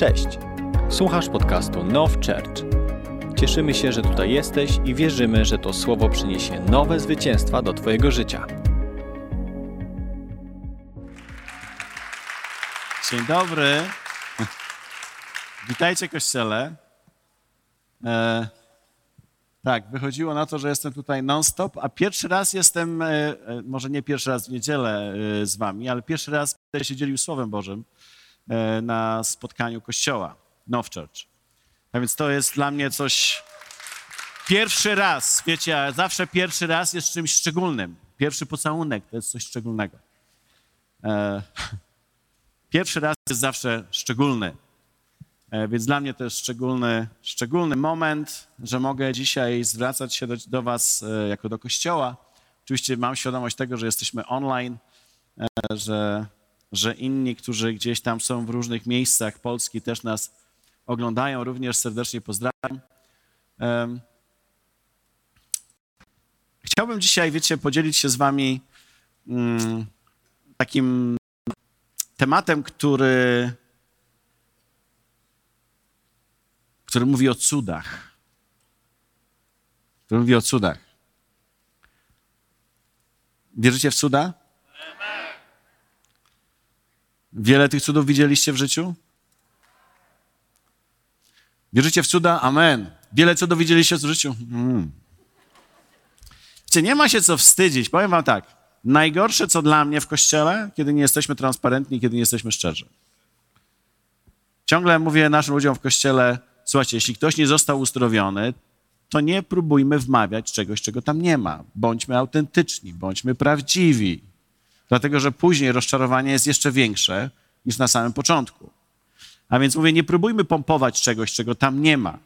Cześć! Słuchasz podcastu Now Church. Cieszymy się, że tutaj jesteś i wierzymy, że to słowo przyniesie nowe zwycięstwa do Twojego życia. Dzień dobry. Witajcie, kościele. E, tak, wychodziło na to, że jestem tutaj non-stop, a pierwszy raz jestem, e, e, może nie pierwszy raz w niedzielę e, z wami, ale pierwszy raz będę się dzielił Słowem Bożym na spotkaniu kościoła Now Church. A więc to jest dla mnie coś... Pierwszy raz, wiecie, zawsze pierwszy raz jest czymś szczególnym. Pierwszy pocałunek to jest coś szczególnego. E, Pierwszy raz jest zawsze szczególny. E, Więc dla mnie to jest szczególny, szczególny moment, że mogę dzisiaj zwracać się do, do Was e, jako do kościoła. Oczywiście mam świadomość tego, że jesteśmy online, e, że, że inni, którzy gdzieś tam są w różnych miejscach Polski, też nas oglądają. Również serdecznie pozdrawiam. Chciałbym dzisiaj, wiecie, podzielić się z Wami mm, takim tematem, który, który mówi o cudach. Który mówi o cudach. Wierzycie w cuda? Wiele tych cudów widzieliście w życiu? Wierzycie w cuda? Amen. Wiele cudów widzieliście w życiu? Mm. Wiecie, nie ma się co wstydzić. Powiem wam tak. Najgorsze, co dla mnie w kościele, kiedy nie jesteśmy transparentni, kiedy nie jesteśmy szczerzy. Ciągle mówię naszym ludziom w kościele, słuchajcie, jeśli ktoś nie został uzdrowiony, to nie próbujmy wmawiać czegoś, czego tam nie ma. Bądźmy autentyczni, bądźmy prawdziwi. Dlatego, że później rozczarowanie jest jeszcze większe niż na samym początku. A więc mówię, nie próbujmy pompować czegoś, czego tam nie ma.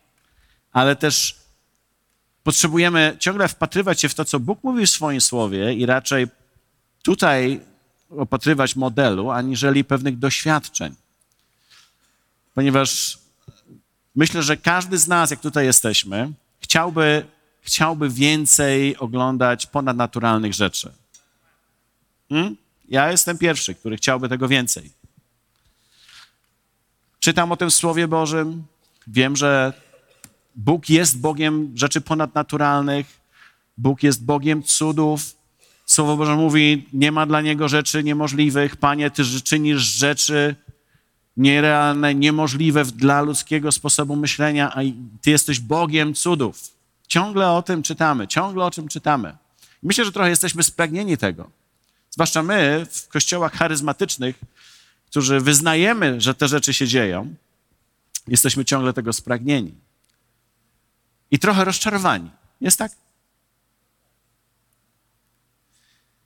Ale też potrzebujemy ciągle wpatrywać się w to, co Bóg mówi w swoim słowie i raczej tutaj opatrywać modelu, aniżeli pewnych doświadczeń. Ponieważ myślę, że każdy z nas, jak tutaj jesteśmy, chciałby, chciałby więcej oglądać ponadnaturalnych rzeczy. Hmm? Ja jestem pierwszy, który chciałby tego więcej. Czytam o tym w Słowie Bożym, wiem, że Bóg jest Bogiem rzeczy ponadnaturalnych, Bóg jest Bogiem cudów. Słowo Boże mówi, nie ma dla Niego rzeczy niemożliwych. Panie, Ty czynisz rzeczy nierealne, niemożliwe dla ludzkiego sposobu myślenia, a Ty jesteś Bogiem cudów. Ciągle o tym czytamy, ciągle o czym czytamy. Myślę, że trochę jesteśmy spragnieni tego. Zwłaszcza my w kościołach charyzmatycznych, którzy wyznajemy, że te rzeczy się dzieją, jesteśmy ciągle tego spragnieni. I trochę rozczarowani. Jest tak?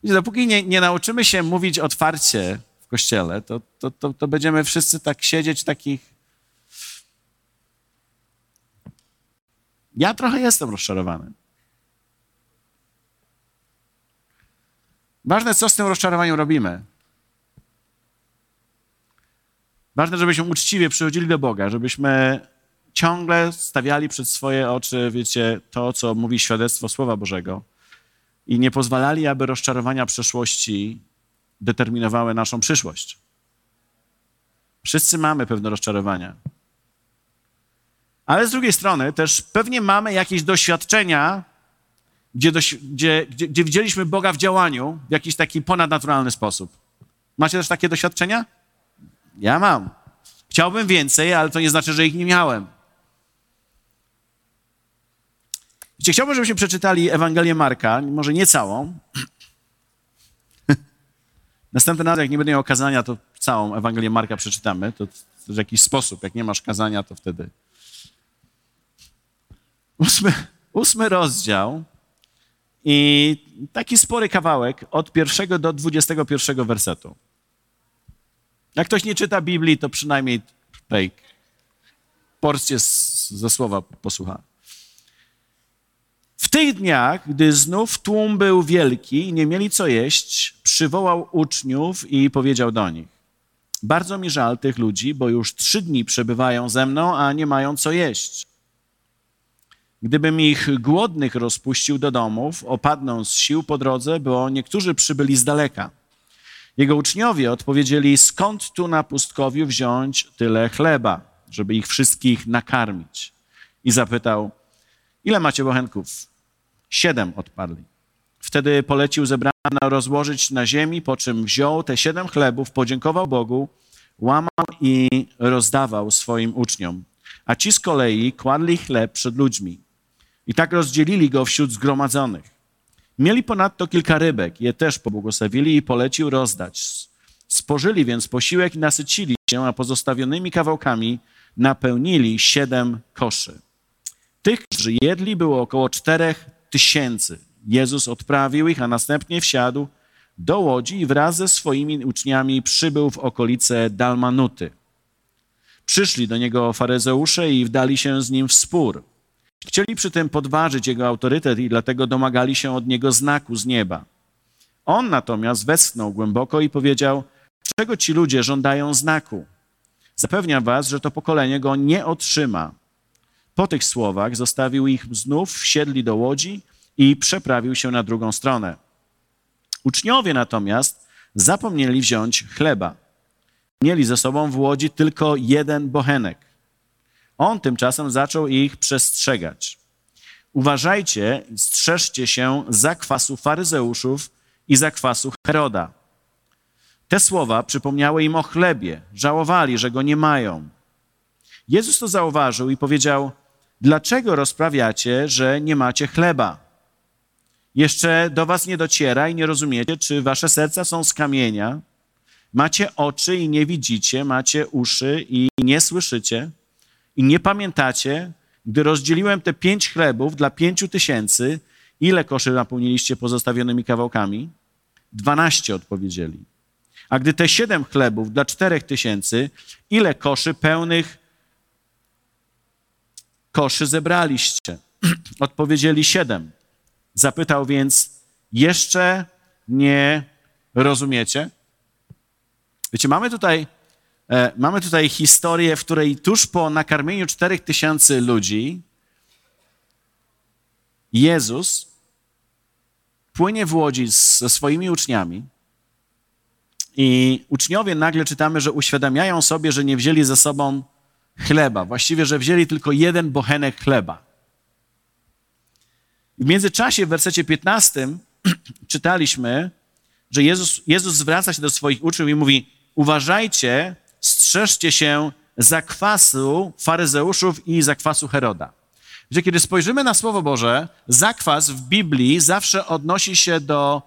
Wiecie, dopóki nie, nie nauczymy się mówić otwarcie w kościele, to, to, to, to będziemy wszyscy tak siedzieć takich. Ja trochę jestem rozczarowany. Ważne, co z tym rozczarowaniem robimy. Ważne, żebyśmy uczciwie przychodzili do Boga, żebyśmy ciągle stawiali przed swoje oczy, wiecie, to, co mówi świadectwo Słowa Bożego i nie pozwalali, aby rozczarowania przeszłości determinowały naszą przyszłość. Wszyscy mamy pewne rozczarowania. Ale z drugiej strony też pewnie mamy jakieś doświadczenia, gdzie, doś, gdzie, gdzie, gdzie widzieliśmy Boga w działaniu w jakiś taki ponadnaturalny sposób. Macie też takie doświadczenia? Ja mam. Chciałbym więcej, ale to nie znaczy, że ich nie miałem. Wiecie, chciałbym, żebyśmy przeczytali Ewangelię Marka, może nie całą. Następny raz, jak nie będę miał kazania, to całą Ewangelię Marka przeczytamy. To w jakiś sposób, jak nie masz kazania, to wtedy. Ósmy, ósmy rozdział i taki spory kawałek od pierwszego do dwudziestego pierwszego wersetu. Jak ktoś nie czyta Biblii, to przynajmniej tutaj porcję ze słowa posłucha. W tych dniach, gdy znów tłum był wielki i nie mieli co jeść, przywołał uczniów i powiedział do nich: Bardzo mi żal tych ludzi, bo już trzy dni przebywają ze mną, a nie mają co jeść. Gdybym ich głodnych rozpuścił do domów, opadną z sił po drodze, bo niektórzy przybyli z daleka. Jego uczniowie odpowiedzieli: Skąd tu na pustkowiu wziąć tyle chleba? żeby ich wszystkich nakarmić. I zapytał, ile macie bochenków? Siedem odparli. Wtedy polecił zebrano rozłożyć na ziemi, po czym wziął te siedem chlebów, podziękował Bogu, łamał i rozdawał swoim uczniom. A ci z kolei kładli chleb przed ludźmi. I tak rozdzielili go wśród zgromadzonych. Mieli ponadto kilka rybek, je też pobłogosławili i polecił rozdać. Spożyli więc posiłek i nasycili się, a pozostawionymi kawałkami napełnili siedem koszy. Tych, którzy jedli, było około czterech tysięcy. Jezus odprawił ich, a następnie wsiadł do łodzi i wraz ze swoimi uczniami przybył w okolice Dalmanuty. Przyszli do niego faryzeusze i wdali się z nim w spór. Chcieli przy tym podważyć jego autorytet i dlatego domagali się od niego znaku z nieba. On natomiast westchnął głęboko i powiedział: Czego ci ludzie żądają znaku? Zapewniam was, że to pokolenie go nie otrzyma. Po tych słowach zostawił ich znów, wsiedli do łodzi i przeprawił się na drugą stronę. Uczniowie natomiast zapomnieli wziąć chleba. Mieli ze sobą w łodzi tylko jeden bochenek. On tymczasem zaczął ich przestrzegać. Uważajcie, strzeżcie się zakwasu faryzeuszów i zakwasu Heroda. Te słowa przypomniały im o chlebie, żałowali, że go nie mają. Jezus to zauważył i powiedział: Dlaczego rozprawiacie, że nie macie chleba? Jeszcze do was nie dociera i nie rozumiecie, czy wasze serca są z kamienia. Macie oczy i nie widzicie, macie uszy i nie słyszycie. I nie pamiętacie, gdy rozdzieliłem te pięć chlebów dla pięciu tysięcy, ile koszy napełniliście pozostawionymi kawałkami? Dwanaście odpowiedzieli. A gdy te siedem chlebów dla czterech tysięcy, ile koszy pełnych koszy zebraliście? Odpowiedzieli siedem. Zapytał więc, jeszcze nie rozumiecie? Wiecie, mamy tutaj, mamy tutaj historię, w której tuż po nakarmieniu czterech tysięcy ludzi Jezus płynie w łodzi ze swoimi uczniami i uczniowie nagle czytamy, że uświadamiają sobie, że nie wzięli ze sobą chleba. Właściwie, że wzięli tylko jeden bochenek chleba. W międzyczasie w wersecie 15 czytaliśmy, że Jezus, Jezus zwraca się do swoich uczniów i mówi: Uważajcie, strzeżcie się zakwasu faryzeuszów i zakwasu Heroda. Że kiedy spojrzymy na Słowo Boże, zakwas w Biblii zawsze odnosi się do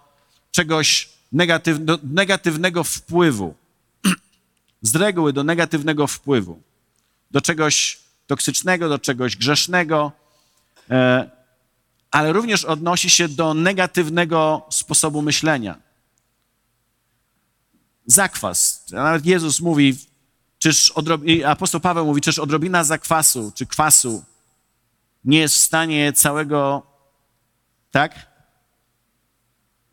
czegoś negatyw, do negatywnego wpływu. Z reguły do negatywnego wpływu. Do czegoś toksycznego, do czegoś grzesznego. E, ale również odnosi się do negatywnego sposobu myślenia. Zakwas. Nawet Jezus mówi, czyż apostoł Paweł mówi, czyż odrobina zakwasu czy kwasu nie jest w stanie całego, tak,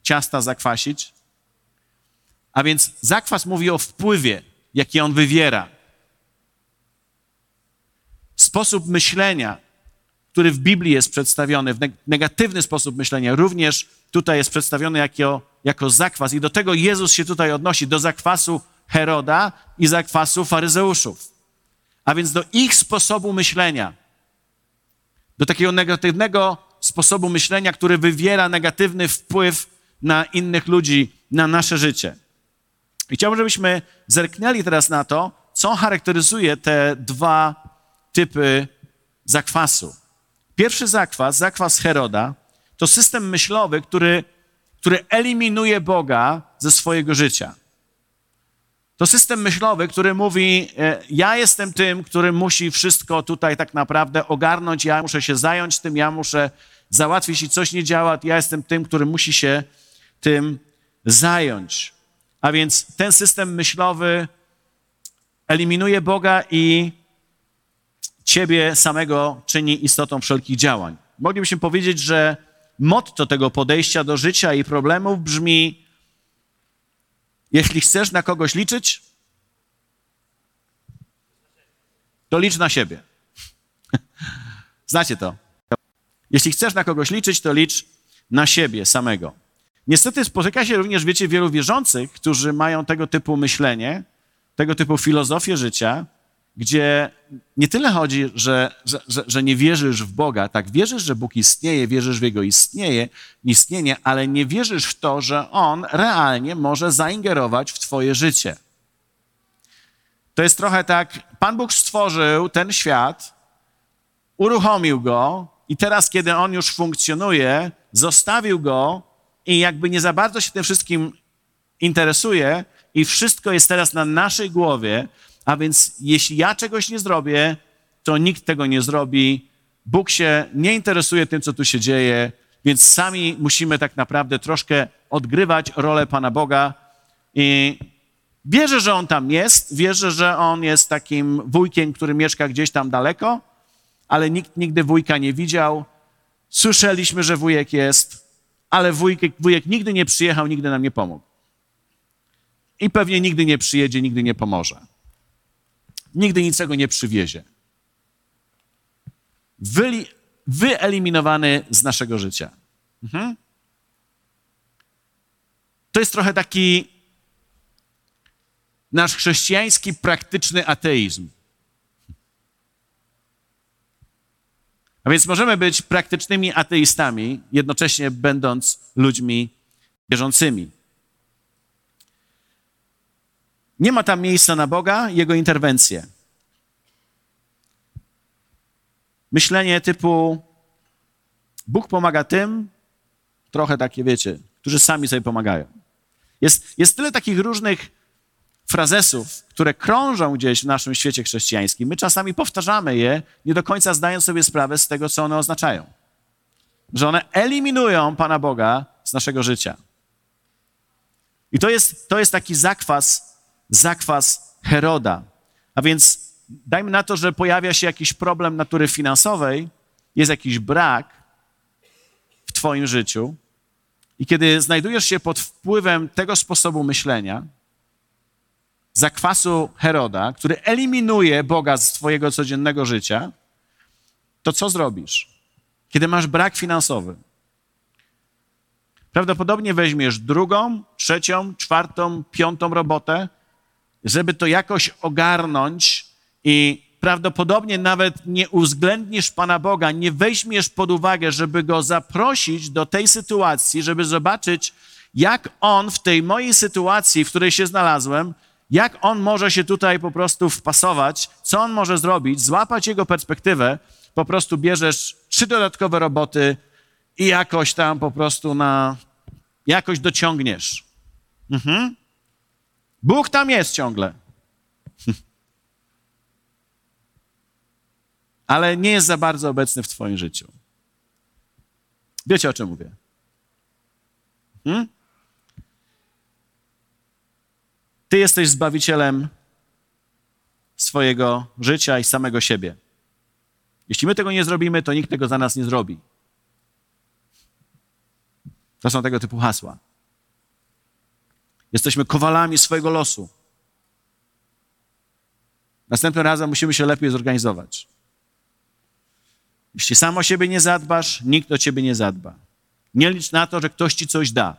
ciasta zakwasić? A więc zakwas mówi o wpływie, jaki on wywiera. Sposób myślenia, który w Biblii jest przedstawiony, w negatywny sposób myślenia, również tutaj jest przedstawiony jako, jako zakwas. I do tego Jezus się tutaj odnosi, do zakwasu Heroda i zakwasu faryzeuszów. A więc do ich sposobu myślenia, do takiego negatywnego sposobu myślenia, który wywiera negatywny wpływ na innych ludzi, na nasze życie. I chciałbym, żebyśmy zerknęli teraz na to, co charakteryzuje te dwa typy zakwasu. Pierwszy zakwas, zakwas Heroda, to system myślowy, który, który eliminuje Boga ze swojego życia. To system myślowy, który mówi: e, Ja jestem tym, który musi wszystko tutaj tak naprawdę ogarnąć, ja muszę się zająć tym, ja muszę załatwić, jeśli coś nie działa, ja jestem tym, który musi się tym zająć. A więc ten system myślowy eliminuje Boga i ciebie samego czyni istotą wszelkich działań. Moglibyśmy powiedzieć, że motto tego podejścia do życia i problemów brzmi: jeśli chcesz na kogoś liczyć, to licz na siebie. Znacie to. Jeśli chcesz na kogoś liczyć, to licz na siebie samego. Niestety spotyka się również, wiecie, wielu wierzących, którzy mają tego typu myślenie, tego typu filozofię życia, gdzie nie tyle chodzi, że, że, że, nie wierzysz w Boga, tak, wierzysz, że Bóg istnieje, wierzysz w Jego istnieje, istnienie, ale nie wierzysz w to, że On realnie może zaingerować w Twoje życie. To jest trochę tak, Pan Bóg stworzył ten świat, uruchomił go i teraz, kiedy On już funkcjonuje, zostawił go i jakby nie za bardzo się tym wszystkim interesuje i wszystko jest teraz na naszej głowie, a więc jeśli ja czegoś nie zrobię, to nikt tego nie zrobi. Bóg się nie interesuje tym, co tu się dzieje, więc sami musimy tak naprawdę troszkę odgrywać rolę Pana Boga. I wierzę, że On tam jest, wierzę, że On jest takim wujkiem, który mieszka gdzieś tam daleko, ale nikt nigdy wujka nie widział. Słyszeliśmy, że wujek jest, ale wujek, wujek nigdy nie przyjechał, nigdy nam nie pomógł. I pewnie nigdy nie przyjedzie, nigdy nie pomoże nigdy niczego nie przywiezie. Wyeliminowany z naszego życia. Mhm. To jest trochę taki nasz chrześcijański, praktyczny ateizm. A więc możemy być praktycznymi ateistami, jednocześnie będąc ludźmi wierzącymi. Nie ma tam miejsca na Boga, Jego interwencję. Myślenie typu Bóg pomaga tym, trochę takie wiecie, którzy sami sobie pomagają. Jest, jest tyle takich różnych frazesów, które krążą gdzieś w naszym świecie chrześcijańskim. My czasami powtarzamy je, nie do końca zdając sobie sprawę z tego, co one oznaczają. Że one eliminują Pana Boga z naszego życia. I to jest, to jest taki zakwas zakwas Heroda. A więc dajmy na to, że pojawia się jakiś problem natury finansowej, jest jakiś brak w Twoim życiu, i kiedy znajdujesz się pod wpływem tego sposobu myślenia, zakwasu Heroda, który eliminuje Boga z Twojego codziennego życia, to co zrobisz? Kiedy masz brak finansowy, prawdopodobnie weźmiesz drugą, trzecią, czwartą, piątą robotę, żeby to jakoś ogarnąć i prawdopodobnie nawet nie uwzględnisz Pana Boga, nie weźmiesz pod uwagę, żeby go zaprosić do tej sytuacji, żeby zobaczyć, jak on w tej mojej sytuacji, w której się znalazłem, jak on może się tutaj po prostu wpasować, co on może zrobić, złapać jego perspektywę, po prostu bierzesz trzy dodatkowe roboty i jakoś tam po prostu na, jakoś dociągniesz. Mhm. Bóg tam jest ciągle. Ale nie jest za bardzo obecny w Twoim życiu. Wiecie o czym mówię? Hmm? Ty jesteś zbawicielem swojego życia i samego siebie. Jeśli my tego nie zrobimy, to nikt tego za nas nie zrobi. To są tego typu hasła. Jesteśmy kowalami swojego losu. Następnym razem musimy się lepiej zorganizować. Jeśli sam o siebie nie zadbasz, nikt o ciebie nie zadba. Nie licz na to, że ktoś ci coś da.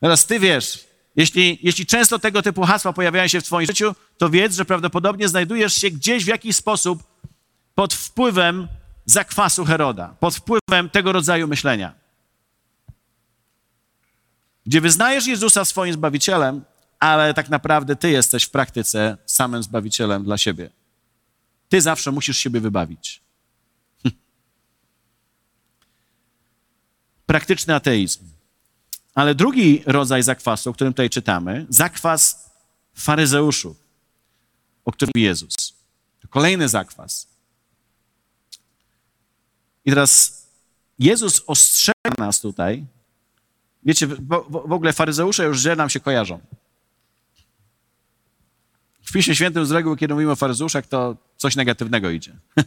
Teraz ty wiesz, jeśli, jeśli często tego typu hasła pojawiają się w twoim życiu, to wiedz, że prawdopodobnie znajdujesz się gdzieś w jakiś sposób pod wpływem zakwasu Heroda, pod wpływem tego rodzaju myślenia gdzie wyznajesz Jezusa swoim Zbawicielem, ale tak naprawdę Ty jesteś w praktyce samym Zbawicielem dla siebie. Ty zawsze musisz siebie wybawić. Praktyczny ateizm. Ale drugi rodzaj zakwasu, o którym tutaj czytamy, zakwas faryzeuszów, o którym Jezus. To kolejny zakwas. I teraz Jezus ostrzega nas tutaj, Wiecie, w, ogóle faryzeusze już źle nam się kojarzą. W Piśmie Świętym z reguły, kiedy mówimy o faryzeuszach, to coś negatywnego idzie.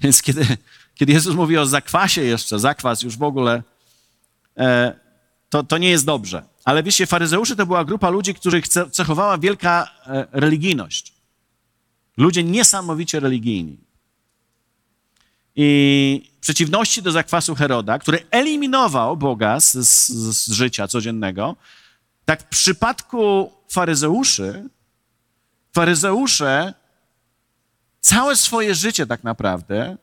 Więc kiedy, kiedy Jezus mówi o zakwasie jeszcze, zakwas już w ogóle, e, to, to nie jest dobrze. Ale wiecie, faryzeusze to była grupa ludzi, których cechowała wielka e, religijność. Ludzie niesamowicie religijni. I przeciwności do zakwasu Heroda, który eliminował Boga z, z, z życia codziennego, tak w przypadku faryzeuszy Faryzeusze całe swoje życie tak naprawdę,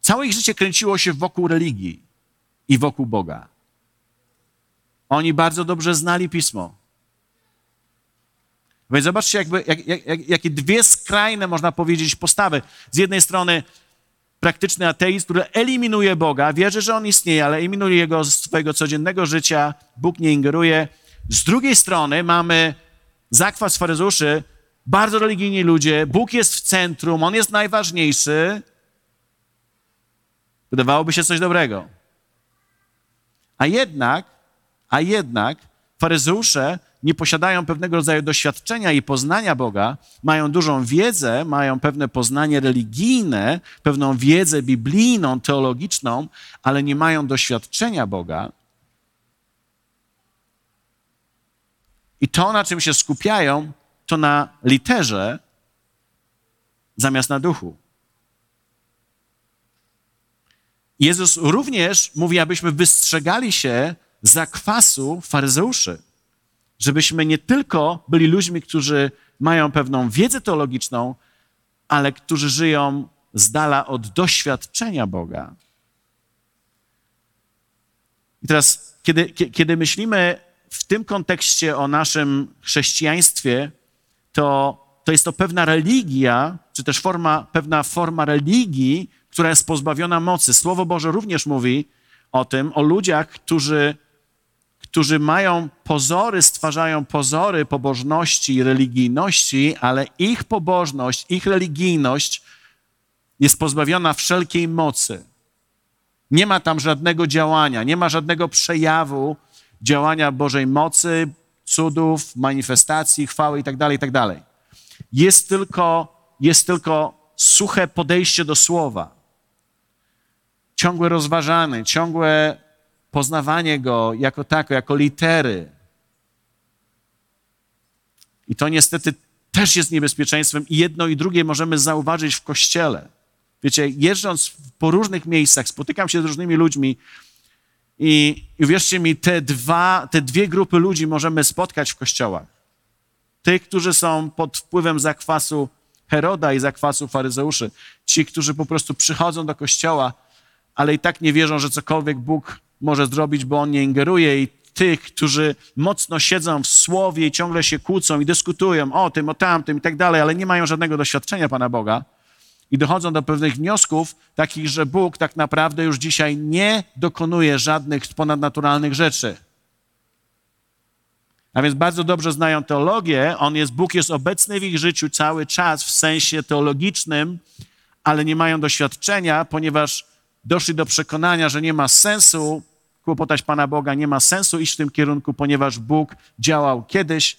całe ich życie kręciło się wokół religii i wokół Boga. Oni bardzo dobrze znali pismo. Więc zobaczcie, jakby, jak, jak, jakie dwie skrajne, można powiedzieć, postawy. Z jednej strony praktyczny ateizm, który eliminuje Boga, wierzy, że On istnieje, ale eliminuje Jego z swojego codziennego życia, Bóg nie ingeruje. Z drugiej strony mamy zakwas faryzeuszy, bardzo religijni ludzie, Bóg jest w centrum, On jest najważniejszy. Wydawałoby się coś dobrego. A jednak, a jednak faryzeusze nie posiadają pewnego rodzaju doświadczenia i poznania Boga, mają dużą wiedzę, mają pewne poznanie religijne, pewną wiedzę biblijną, teologiczną, ale nie mają doświadczenia Boga. I to, na czym się skupiają, to na literze zamiast na duchu. Jezus również mówi, abyśmy wystrzegali się zakwasu faryzeuszy żebyśmy nie tylko byli ludźmi, którzy mają pewną wiedzę teologiczną, ale którzy żyją z dala od doświadczenia Boga. I teraz, kiedy, kiedy myślimy w tym kontekście o naszym chrześcijaństwie, to, to jest to pewna religia, czy też forma, pewna forma religii, która jest pozbawiona mocy. Słowo Boże również mówi o tym, o ludziach, którzy którzy mają pozory, stwarzają pozory pobożności i religijności, ale ich pobożność, ich religijność jest pozbawiona wszelkiej mocy. Nie ma tam żadnego działania, nie ma żadnego przejawu działania Bożej mocy, cudów, manifestacji, chwały itd., tak itd. Tak jest tylko, jest tylko suche podejście do słowa. Ciągłe rozważanie, ciągłe poznawanie go jako tako, jako litery. I to niestety też jest niebezpieczeństwem i jedno i drugie możemy zauważyć w kościele. Wiecie, jeżdżąc po różnych miejscach, spotykam się z różnymi ludźmi i, i uwierzcie mi, te, dwa, te dwie grupy ludzi możemy spotkać w kościołach. Tych, którzy są pod wpływem zakwasu Heroda i zakwasu faryzeuszy. Ci, którzy po prostu przychodzą do kościoła, ale i tak nie wierzą, że cokolwiek Bóg może zrobić, bo on nie ingeruje i tych, którzy mocno siedzą w słowie i ciągle się kłócą i dyskutują o tym, o tamtym i tak dalej, ale nie mają żadnego doświadczenia Pana Boga i dochodzą do pewnych wniosków, takich, że Bóg tak naprawdę już dzisiaj nie dokonuje żadnych ponadnaturalnych rzeczy. A więc bardzo dobrze znają teologię. On jest, Bóg jest obecny w ich życiu cały czas w sensie teologicznym, ale nie mają doświadczenia, ponieważ doszli do przekonania, że nie ma sensu kłopotać Pana Boga, nie ma sensu iść w tym kierunku, ponieważ Bóg działał kiedyś,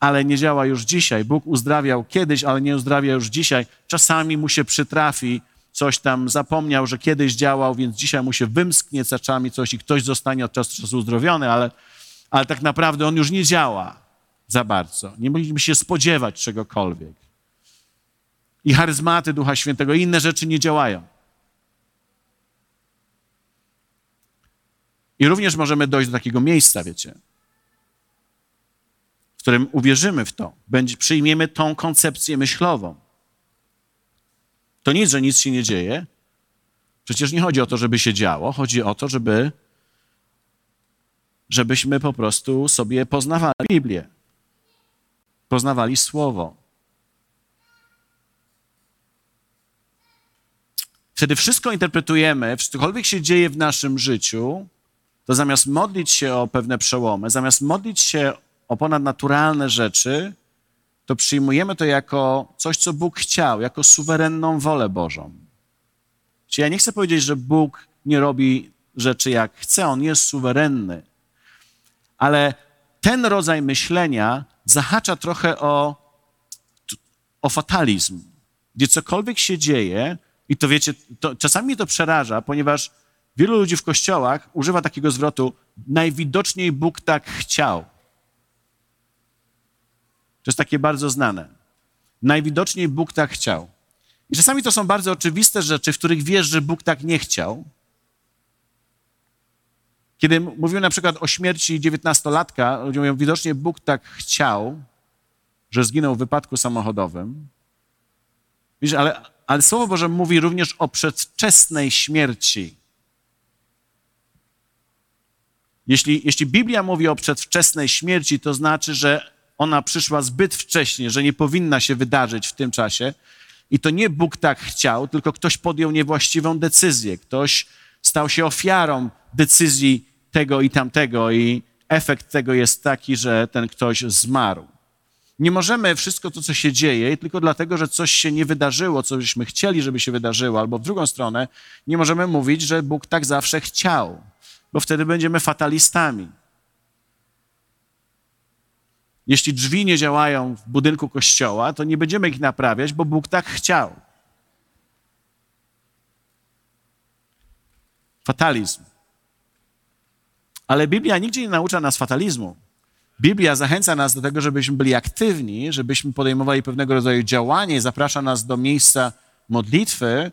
ale nie działa już dzisiaj. Bóg uzdrawiał kiedyś, ale nie uzdrawia już dzisiaj. Czasami mu się przytrafi, coś tam zapomniał, że kiedyś działał, więc dzisiaj mu się wymsknie czasami coś i ktoś zostanie od czasu do czasu uzdrowiony, ale, ale tak naprawdę on już nie działa za bardzo. Nie mogliśmy się spodziewać czegokolwiek. I charyzmaty Ducha Świętego, i inne rzeczy nie działają. I również możemy dojść do takiego miejsca, wiecie, w którym uwierzymy w to, przyjmiemy tą koncepcję myślową. To nic, że nic się nie dzieje. Przecież nie chodzi o to, żeby się działo, chodzi o to, żeby, żebyśmy po prostu sobie poznawali Biblię, poznawali Słowo. Wtedy wszystko interpretujemy, cokolwiek się dzieje w naszym życiu, to zamiast modlić się o pewne przełomy, zamiast modlić się o ponadnaturalne rzeczy, to przyjmujemy to jako coś, co Bóg chciał, jako suwerenną wolę Bożą. Czyli ja nie chcę powiedzieć, że Bóg nie robi rzeczy jak chce, on jest suwerenny. Ale ten rodzaj myślenia zahacza trochę o, o fatalizm, gdzie cokolwiek się dzieje, i to wiecie, to, czasami to przeraża, ponieważ Wielu ludzi w kościołach używa takiego zwrotu: najwidoczniej Bóg tak chciał. To jest takie bardzo znane. Najwidoczniej Bóg tak chciał. I czasami to są bardzo oczywiste rzeczy, w których wiesz, że Bóg tak nie chciał. Kiedy mówimy na przykład o śmierci dziewiętnastolatka, ludzie mówią, widocznie Bóg tak chciał, że zginął w wypadku samochodowym. Widzisz, ale, ale Słowo Boże mówi również o przedwczesnej śmierci. Jeśli, jeśli Biblia mówi o przedwczesnej śmierci, to znaczy, że ona przyszła zbyt wcześnie, że nie powinna się wydarzyć w tym czasie. I to nie Bóg tak chciał, tylko ktoś podjął niewłaściwą decyzję. Ktoś stał się ofiarą decyzji tego i tamtego, i efekt tego jest taki, że ten ktoś zmarł. Nie możemy wszystko to, co się dzieje, tylko dlatego, że coś się nie wydarzyło, co byśmy chcieli, żeby się wydarzyło, albo w drugą stronę, nie możemy mówić, że Bóg tak zawsze chciał, bo wtedy będziemy fatalistami. Jeśli drzwi nie działają w budynku kościoła, to nie będziemy ich naprawiać, bo Bóg tak chciał. Fatalizm. Ale Biblia nigdzie nie naucza nas fatalizmu. Biblia zachęca nas do tego, żebyśmy byli aktywni, żebyśmy podejmowali pewnego rodzaju działanie, zaprasza nas do miejsca modlitwy,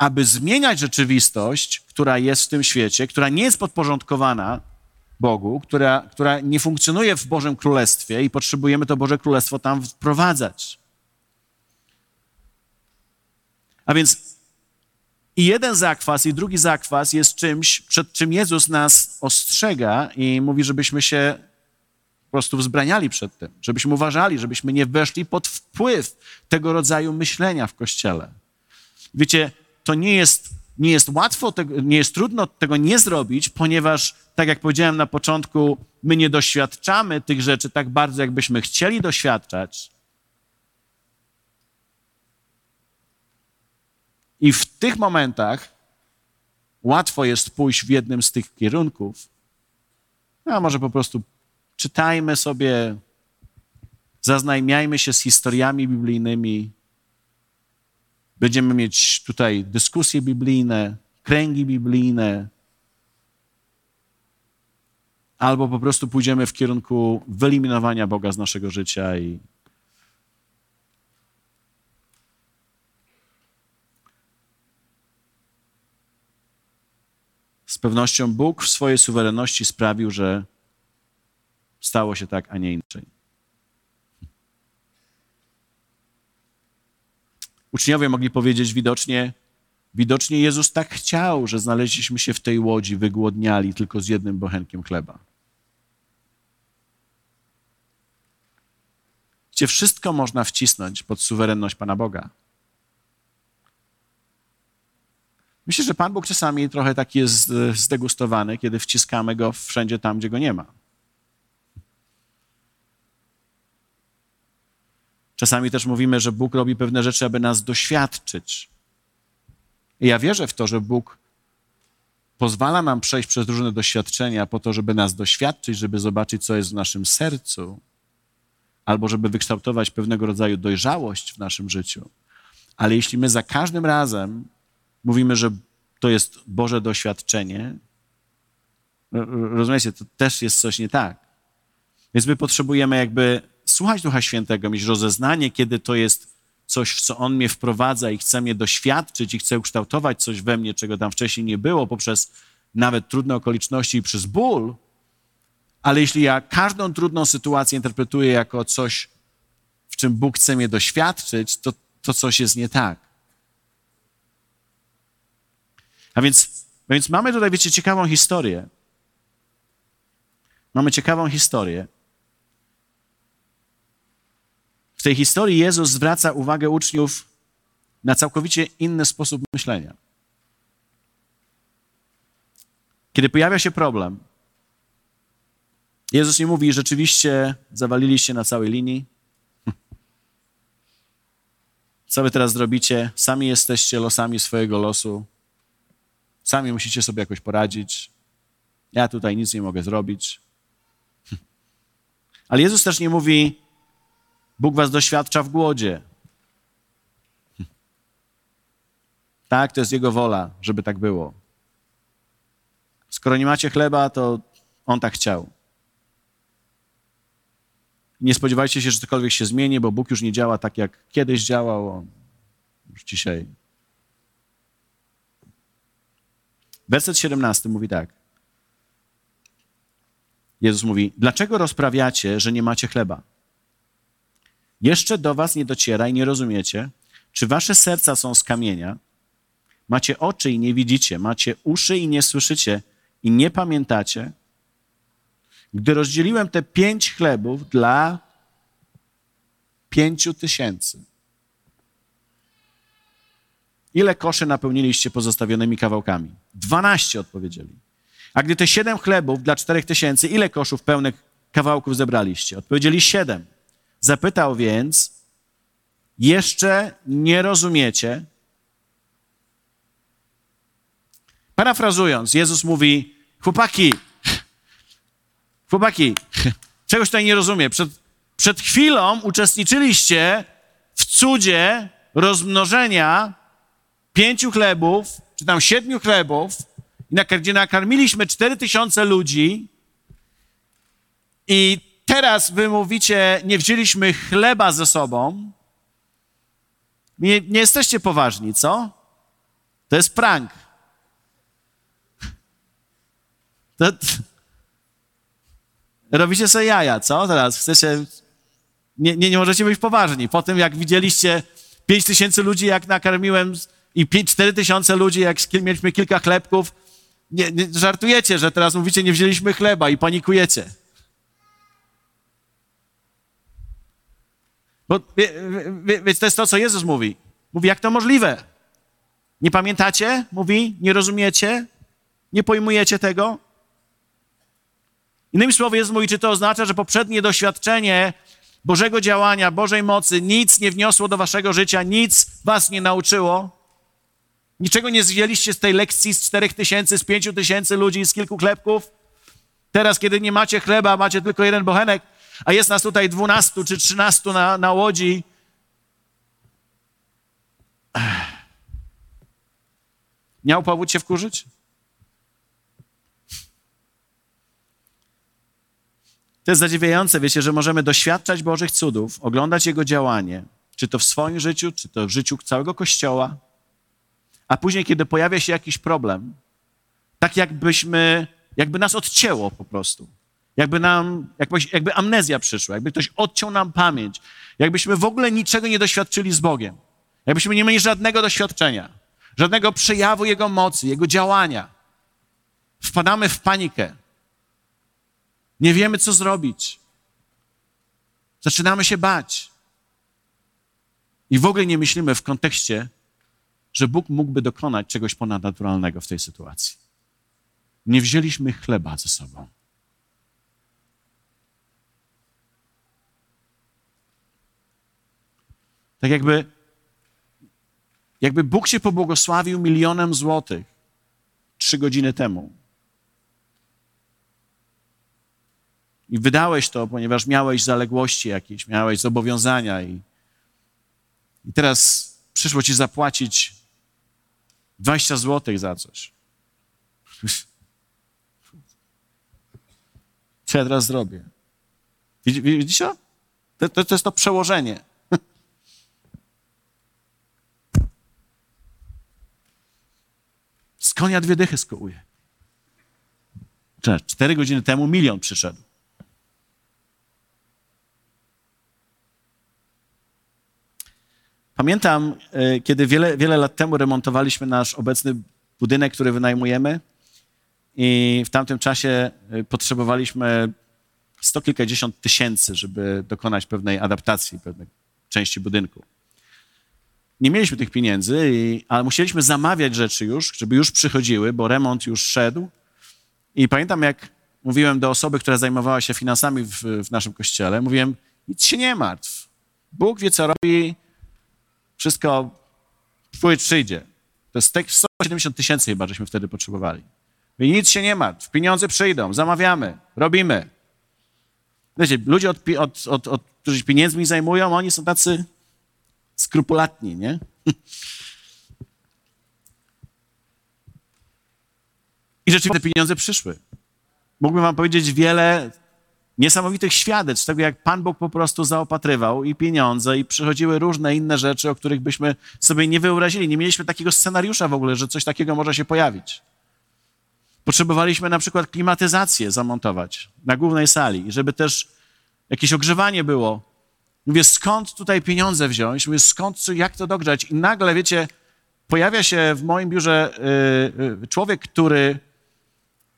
aby zmieniać rzeczywistość, która jest w tym świecie, która nie jest podporządkowana Bogu, która, która nie funkcjonuje w Bożym Królestwie i potrzebujemy to Boże Królestwo tam wprowadzać. A więc i jeden zakwas, i drugi zakwas jest czymś, przed czym Jezus nas ostrzega i mówi, żebyśmy się po prostu wzbraniali przed tym, żebyśmy uważali, żebyśmy nie weszli pod wpływ tego rodzaju myślenia w Kościele. Wiecie, to nie jest, nie jest łatwo, nie jest trudno tego nie zrobić, ponieważ, tak jak powiedziałem na początku, my nie doświadczamy tych rzeczy tak bardzo, jakbyśmy chcieli doświadczać. I w tych momentach łatwo jest pójść w jednym z tych kierunków, a może po prostu czytajmy sobie, zaznajmiajmy się z historiami biblijnymi. Będziemy mieć tutaj dyskusje biblijne, kręgi biblijne, albo po prostu pójdziemy w kierunku wyeliminowania Boga z naszego życia i z pewnością Bóg w swojej suwerenności sprawił, że stało się tak, a nie inaczej. Uczniowie mogli powiedzieć widocznie, widocznie Jezus tak chciał, że znaleźliśmy się w tej łodzi wygłodniali tylko z jednym bochenkiem chleba. Gdzie wszystko można wcisnąć pod suwerenność Pana Boga. Myślę, że Pan Bóg czasami trochę taki jest zdegustowany, kiedy wciskamy go wszędzie tam, gdzie go nie ma. Czasami też mówimy, że Bóg robi pewne rzeczy, aby nas doświadczyć. I ja wierzę w to, że Bóg pozwala nam przejść przez różne doświadczenia po to, żeby nas doświadczyć, żeby zobaczyć, co jest w naszym sercu, albo żeby wykształtować pewnego rodzaju dojrzałość w naszym życiu. Ale jeśli my za każdym razem mówimy, że to jest Boże doświadczenie, rozumiecie, to też jest coś nie tak. Więc my potrzebujemy jakby słuchać Ducha Świętego, mieć rozeznanie, kiedy to jest coś, w co On mnie wprowadza i chce mnie doświadczyć i chce ukształtować coś we mnie, czego tam wcześniej nie było, poprzez nawet trudne okoliczności i przez ból. Ale jeśli ja każdą trudną sytuację interpretuję jako coś, w czym Bóg chce mnie doświadczyć, to, to coś jest nie tak. A więc, a więc mamy tutaj, wiecie, ciekawą historię. Mamy ciekawą historię. W tej historii Jezus zwraca uwagę uczniów na całkowicie inny sposób myślenia. Kiedy pojawia się problem, Jezus nie mówi, rzeczywiście zawaliliście na całej linii. Co wy teraz zrobicie? Sami jesteście losami swojego losu. Sami musicie sobie jakoś poradzić. Ja tutaj nic nie mogę zrobić. Ale Jezus też nie mówi, Bóg was doświadcza w głodzie. Tak, to jest Jego wola, żeby tak było. Skoro nie macie chleba, to On tak chciał. Nie spodziewajcie się, że cokolwiek się zmieni, bo Bóg już nie działa tak, jak kiedyś działał. Już dzisiaj. Werset 17 mówi tak. Jezus mówi: Dlaczego rozprawiacie, że nie macie chleba? Jeszcze do was nie dociera i nie rozumiecie, czy wasze serca są z kamienia? Macie oczy i nie widzicie, macie uszy i nie słyszycie i nie pamiętacie? Gdy rozdzieliłem te pięć chlebów dla pięciu tysięcy, ile koszy napełniliście pozostawionymi kawałkami? Dwanaście odpowiedzieli. A gdy te siedem chlebów dla czterech tysięcy, ile koszów pełnych kawałków zebraliście? Odpowiedzieli siedem. Zapytał więc, jeszcze nie rozumiecie? Parafrazując, Jezus mówi, chłopaki, chłopaki, czegoś tutaj nie rozumiem. Przed, przed chwilą uczestniczyliście w cudzie rozmnożenia pięciu chlebów, czy tam siedmiu chlebów, gdzie nakarmiliśmy cztery tysiące ludzi i teraz wy mówicie, nie wzięliśmy chleba ze sobą. Nie, nie jesteście poważni, co? To jest prank. To, robicie sobie jaja, co? Teraz chcecie... Nie, nie, nie możecie być poważni. Po tym, jak widzieliście pięć tysięcy ludzi, jak nakarmiłem i cztery tysiące ludzi, jak mieliśmy kilka chlebków, nie, nie, żartujecie, że teraz mówicie, nie wzięliśmy chleba i panikujecie. Bo więc to jest to, co Jezus mówi. Mówi, jak to możliwe? Nie pamiętacie? Mówi, nie rozumiecie? Nie pojmujecie tego? Innymi słowy, Jezus mówi, czy to oznacza, że poprzednie doświadczenie Bożego działania, Bożej mocy nic nie wniosło do waszego życia, nic was nie nauczyło? Niczego nie zjęliście z tej lekcji z czterech tysięcy, z pięciu tysięcy ludzi, z kilku chlebków? Teraz, kiedy nie macie chleba, macie tylko jeden bochenek, a jest nas tutaj dwunastu czy trzynastu na, na łodzi. Miał powód się wkurzyć? To jest zadziwiające, wiecie, że możemy doświadczać Bożych cudów, oglądać Jego działanie, czy to w swoim życiu, czy to w życiu całego Kościoła, a później, kiedy pojawia się jakiś problem, tak jakbyśmy, jakby nas odcięło po prostu. Jakby nam, jakby, amnezja przyszła, jakby ktoś odciął nam pamięć, jakbyśmy w ogóle niczego nie doświadczyli z Bogiem, jakbyśmy nie mieli żadnego doświadczenia, żadnego przejawu Jego mocy, Jego działania. Wpadamy w panikę. Nie wiemy, co zrobić. Zaczynamy się bać. I w ogóle nie myślimy w kontekście, że Bóg mógłby dokonać czegoś ponadnaturalnego w tej sytuacji. Nie wzięliśmy chleba ze sobą. Tak jakby, jakby Bóg się pobłogosławił milionem złotych trzy godziny temu. I wydałeś to, ponieważ miałeś zaległości jakieś, miałeś zobowiązania i, i teraz przyszło ci zapłacić 20 złotych za coś. Co ja teraz zrobię? Widzicie? To, to, to jest to przełożenie. Z konia dwie dychy skołuje. Cztery godziny temu milion przyszedł. Pamiętam, e, kiedy wiele, wiele lat temu remontowaliśmy nasz obecny budynek, który wynajmujemy i w tamtym czasie e, potrzebowaliśmy sto kilkadziesiąt tysięcy, żeby dokonać pewnej adaptacji pewnej części budynku. Nie mieliśmy tych pieniędzy, ale musieliśmy zamawiać rzeczy już, żeby już przychodziły, bo remont już szedł. I pamiętam, jak mówiłem do osoby, która zajmowała się finansami w, w naszym kościele, mówiłem, nic się nie martw. Bóg wie, co robi, wszystko przyjdzie. To jest 170 tysięcy chyba, żeśmy wtedy potrzebowali. I nic się nie martw, pieniądze przyjdą, zamawiamy, robimy. Wiecie, ludzie, od, od, od, od, którzy pieniędzmi zajmują, oni są tacy skrupulatni, nie? I rzeczywiście te pieniądze przyszły. Mógłbym wam powiedzieć wiele niesamowitych świadectw tego, jak Pan Bóg po prostu zaopatrywał i pieniądze, i przychodziły różne inne rzeczy, o których byśmy sobie nie wyobrazili. Nie mieliśmy takiego scenariusza w ogóle, że coś takiego może się pojawić. Potrzebowaliśmy na przykład klimatyzację zamontować na głównej sali, żeby też jakieś ogrzewanie było. Mówię, skąd tutaj pieniądze wziąć? Mówię, skąd, jak to dogrzać? I nagle, wiecie, pojawia się w moim biurze y, y, człowiek, który,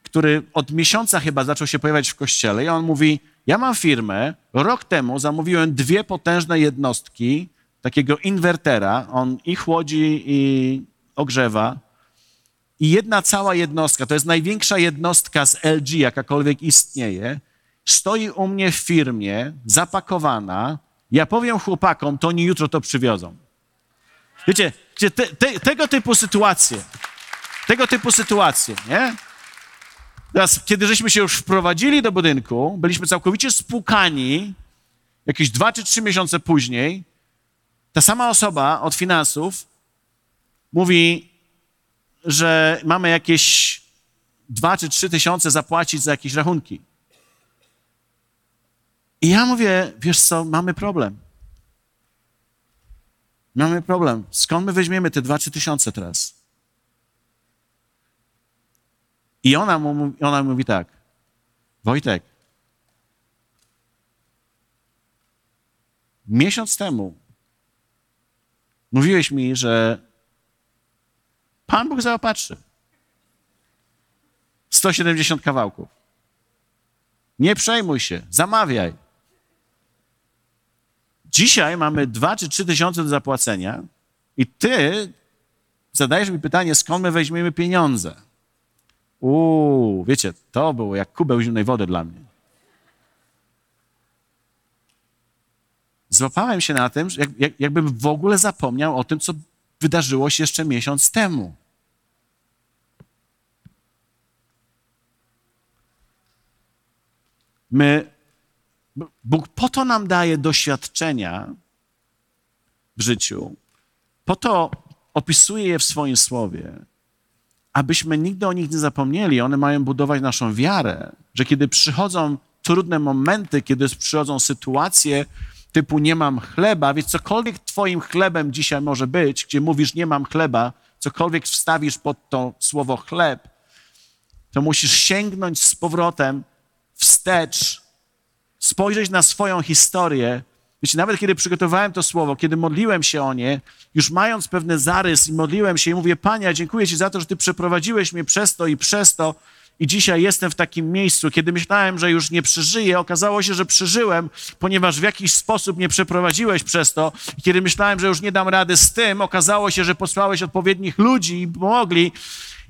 który od miesiąca chyba zaczął się pojawiać w kościele i on mówi, ja mam firmę, rok temu zamówiłem dwie potężne jednostki takiego inwertera, on i chłodzi i ogrzewa. I jedna cała jednostka, to jest największa jednostka z LG, jakakolwiek istnieje, stoi u mnie w firmie, zapakowana. Ja powiem chłopakom, to oni jutro to przywiozą. Wiecie, te, te, tego typu sytuacje, tego typu sytuacje, nie? Teraz, kiedy żeśmy się już wprowadzili do budynku, byliśmy całkowicie spłukani, jakieś dwa czy trzy miesiące później, ta sama osoba od finansów mówi, że mamy jakieś dwa czy trzy tysiące zapłacić za jakieś rachunki. I ja mówię, wiesz co, mamy problem. Mamy problem. Skąd my weźmiemy te dwa, trzy tysiące teraz? I ona, mu, ona mówi tak, Wojtek, miesiąc temu mówiłeś mi, że Pan Bóg zaopatrzy. 170 kawałków. Nie przejmuj się, zamawiaj. Dzisiaj mamy 2 czy 3 tysiące do zapłacenia i ty zadajesz mi pytanie, skąd my weźmiemy pieniądze? Uuu, wiecie, to było jak kubeł zimnej wody dla mnie. Złapałem się na tym, jak, jak, jakbym w ogóle zapomniał o tym, co wydarzyło się jeszcze miesiąc temu. My, Bóg po to nam daje doświadczenia w życiu, po to opisuje je w swoim słowie, abyśmy nigdy o nich nie zapomnieli. One mają budować naszą wiarę, że kiedy przychodzą trudne momenty, kiedy przychodzą sytuacje typu nie mam chleba, więc cokolwiek twoim chlebem dzisiaj może być, gdzie mówisz nie mam chleba, cokolwiek wstawisz pod to słowo chleb, to musisz sięgnąć z powrotem wstecz, spojrzeć na swoją historię. Wiecie, nawet kiedy przygotowałem to słowo, kiedy modliłem się o nie, już mając pewny zarys i modliłem się i mówię, Panie, dziękuję Ci za to, że Ty przeprowadziłeś mnie przez to i przez to i dzisiaj jestem w takim miejscu, kiedy myślałem, że już nie przeżyję, okazało się, że przeżyłem, ponieważ w jakiś sposób mnie przeprowadziłeś przez to. I kiedy myślałem, że już nie dam rady z tym, okazało się, że posłałeś odpowiednich ludzi i pomogli.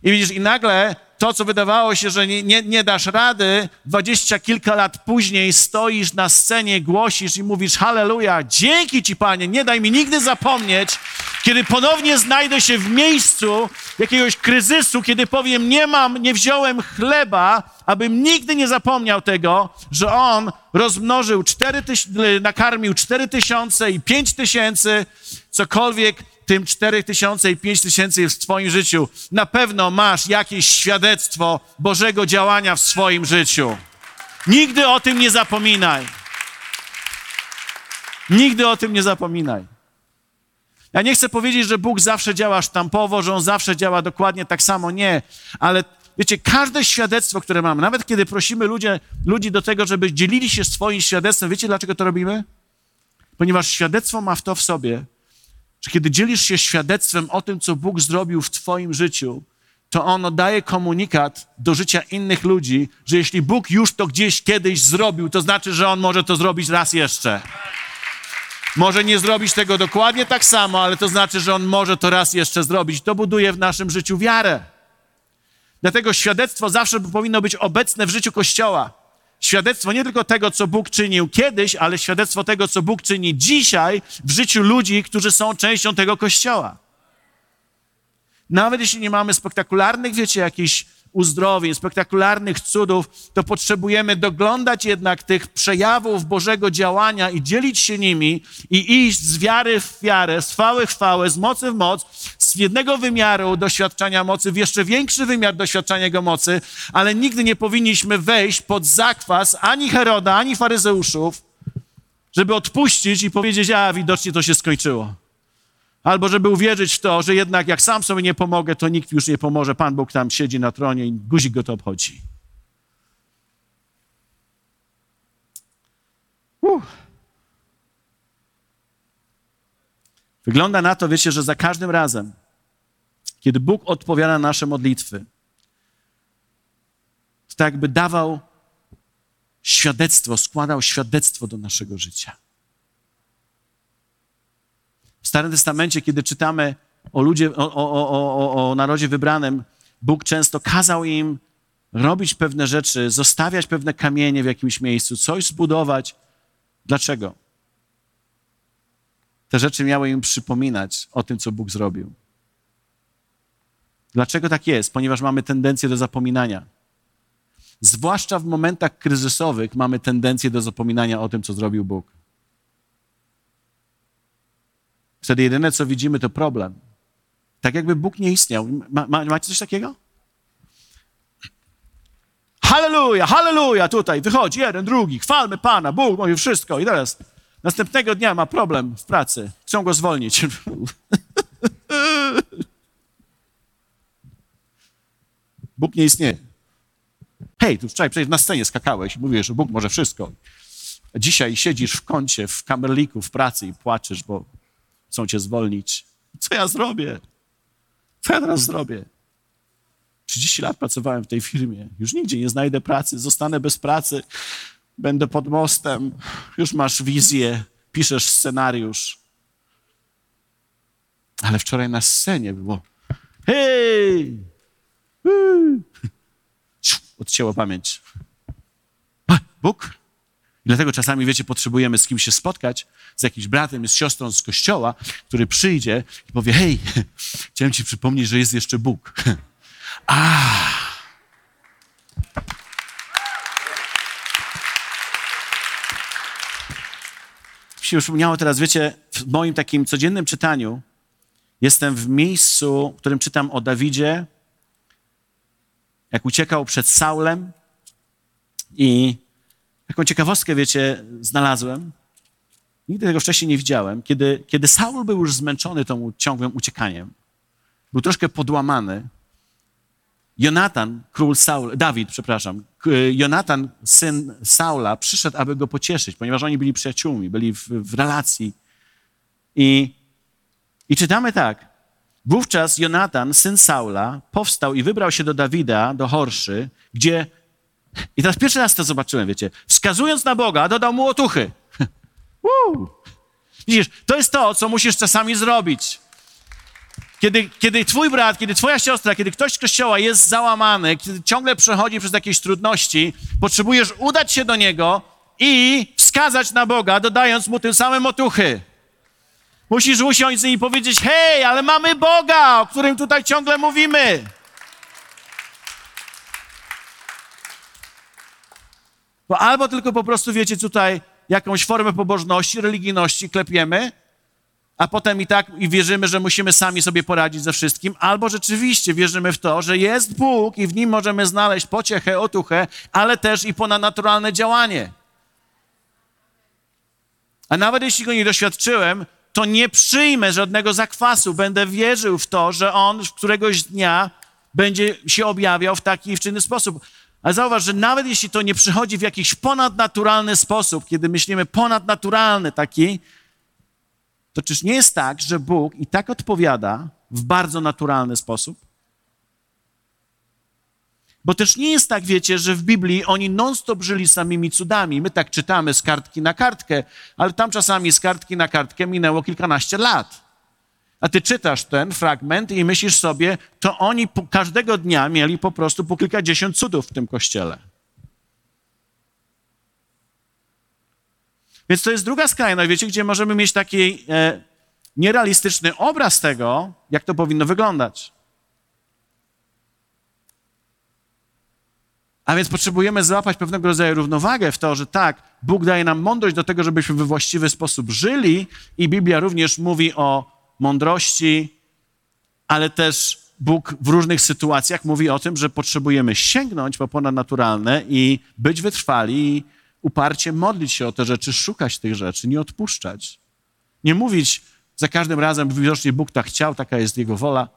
I widzisz, i nagle to, co wydawało się, że nie, nie, nie dasz rady, dwadzieścia kilka lat później stoisz na scenie, głosisz i mówisz Halleluja, dzięki Ci Panie, nie daj mi nigdy zapomnieć, kiedy ponownie znajdę się w miejscu jakiegoś kryzysu, kiedy powiem, nie mam, nie wziąłem chleba, abym nigdy nie zapomniał tego, że On rozmnożył cztery tysiące, nakarmił cztery tysiące i pięć tysięcy, cokolwiek tym 4 tysiące i 5 tysięcy w Twoim życiu, na pewno masz jakieś świadectwo Bożego działania w swoim życiu. Nigdy o tym nie zapominaj. Nigdy o tym nie zapominaj. Ja nie chcę powiedzieć, że Bóg zawsze działa sztampowo, że On zawsze działa dokładnie tak samo. Nie, ale wiecie, każde świadectwo, które mamy, nawet kiedy prosimy ludzie, ludzi do tego, żeby dzielili się swoim świadectwem, wiecie dlaczego to robimy? Ponieważ świadectwo ma w to w sobie, że kiedy dzielisz się świadectwem o tym, co Bóg zrobił w Twoim życiu, to ono daje komunikat do życia innych ludzi, że jeśli Bóg już to gdzieś kiedyś zrobił, to znaczy, że On może to zrobić raz jeszcze. Może nie zrobić tego dokładnie tak samo, ale to znaczy, że On może to raz jeszcze zrobić. To buduje w naszym życiu wiarę. Dlatego świadectwo zawsze powinno być obecne w życiu Kościoła. Świadectwo nie tylko tego, co Bóg czynił kiedyś, ale świadectwo tego, co Bóg czyni dzisiaj w życiu ludzi, którzy są częścią tego kościoła. Nawet jeśli nie mamy spektakularnych, wiecie, jakichś uzdrowień, spektakularnych cudów, to potrzebujemy doglądać jednak tych przejawów Bożego działania i dzielić się nimi i iść z wiary w wiarę, z chwały w chwałę, z mocy w moc, z jednego wymiaru doświadczenia mocy w jeszcze większy wymiar doświadczenia Jego mocy, ale nigdy nie powinniśmy wejść pod zakwas ani Heroda, ani faryzeuszów, żeby odpuścić i powiedzieć, a widocznie to się skończyło. Albo żeby uwierzyć w to, że jednak jak sam sobie nie pomogę, to nikt już nie pomoże. Pan Bóg tam siedzi na tronie i guzik go to obchodzi. Wygląda na to, wiecie, że za każdym razem, kiedy Bóg odpowiada na nasze modlitwy, to tak jakby dawał świadectwo, składał świadectwo do naszego życia. W Starym Testamencie, kiedy czytamy o, ludzie, o, o, o, narodzie wybranym, Bóg często kazał im robić pewne rzeczy, zostawiać pewne kamienie w jakimś miejscu, coś zbudować. Dlaczego? Te rzeczy miały im przypominać o tym, co Bóg zrobił. Dlaczego tak jest? Ponieważ mamy tendencję do zapominania. Zwłaszcza w momentach kryzysowych mamy tendencję do zapominania o tym, co zrobił Bóg. Wtedy jedyne, co widzimy, to problem. Tak jakby Bóg nie istniał. Ma, ma, macie coś takiego? Halleluja, halleluja, tutaj wychodzi jeden, drugi, chwalmy Pana, Bóg mówi wszystko i teraz następnego dnia ma problem w pracy, chcą go zwolnić. Bóg nie istnieje. Hej, tu wczoraj przecież na scenie skakałeś i mówisz, że Bóg może wszystko. Dzisiaj siedzisz w kącie, w kamerliku, w pracy i płaczesz, bo chcą cię zwolnić. Co ja zrobię? Co ja teraz zrobię? 30 lat pracowałem w tej firmie. Już nigdzie nie znajdę pracy, zostanę bez pracy, będę pod mostem. Już masz wizję, piszesz scenariusz. Ale wczoraj na scenie było hej! Odcięło pamięć. Bóg? I dlatego czasami, wiecie, potrzebujemy z kimś się spotkać, z jakimś bratem, z siostrą z kościoła, który przyjdzie i powie, hej, chciałem ci przypomnieć, że jest jeszcze Bóg. A. Się przypomniało teraz, wiecie, w moim takim codziennym czytaniu jestem w miejscu, w którym czytam o Dawidzie, jak uciekał przed Saulem i taką ciekawostkę, wiecie, znalazłem. Nigdy tego wcześniej nie widziałem. Kiedy, kiedy Saul był już zmęczony tą ciągłym uciekaniem, był troszkę podłamany, Jonatan, król Saul, Dawid, przepraszam, Jonatan, syn Saula, przyszedł, aby go pocieszyć, ponieważ oni byli przyjaciółmi, byli w, w relacji. I, I czytamy tak. Wówczas Jonatan, syn Saula, powstał i wybrał się do Dawida, do Horszy, gdzie. I teraz pierwszy raz to zobaczyłem, wiecie. Wskazując na Boga, dodał mu otuchy. Widzisz, to jest to, co musisz czasami zrobić. Kiedy, kiedy twój brat, kiedy twoja siostra, kiedy ktoś z kościoła jest załamany, kiedy ciągle przechodzi przez jakieś trudności, potrzebujesz udać się do niego i wskazać na Boga, dodając mu tym samym otuchy. Musisz usiąść i powiedzieć: Hej, ale mamy Boga, o którym tutaj ciągle mówimy. Bo albo tylko po prostu wiecie tutaj jakąś formę pobożności, religijności klepiemy, a potem i tak i wierzymy, że musimy sami sobie poradzić ze wszystkim, albo rzeczywiście wierzymy w to, że jest Bóg i w nim możemy znaleźć pociechę, otuchę, ale też i ponadnaturalne działanie. A nawet jeśli go nie doświadczyłem, to nie przyjmę żadnego zakwasu. Będę wierzył w to, że on któregoś dnia będzie się objawiał w taki w inny sposób. Ale zauważ, że nawet jeśli to nie przychodzi w jakiś ponadnaturalny sposób, kiedy myślimy ponadnaturalny taki, to czyż nie jest tak, że Bóg i tak odpowiada w bardzo naturalny sposób? Bo też nie jest tak, wiecie, że w Biblii oni non-stop żyli samymi cudami. My tak czytamy z kartki na kartkę, ale tam czasami z kartki na kartkę minęło kilkanaście lat. A ty czytasz ten fragment i myślisz sobie, to oni każdego dnia mieli po prostu po kilkadziesiąt cudów w tym kościele. Więc to jest druga skrajność, wiecie, gdzie możemy mieć taki e, nierealistyczny obraz tego, jak to powinno wyglądać. A więc potrzebujemy złapać pewnego rodzaju równowagę w to, że tak, Bóg daje nam mądrość do tego, żebyśmy we właściwy sposób żyli i Biblia również mówi o mądrości, ale też Bóg w różnych sytuacjach mówi o tym, że potrzebujemy sięgnąć po ponadnaturalne i być wytrwali i uparcie modlić się o te rzeczy, szukać tych rzeczy, nie odpuszczać. Nie mówić, Za każdym razem widocznie Bóg tak chciał, taka jest Jego wola.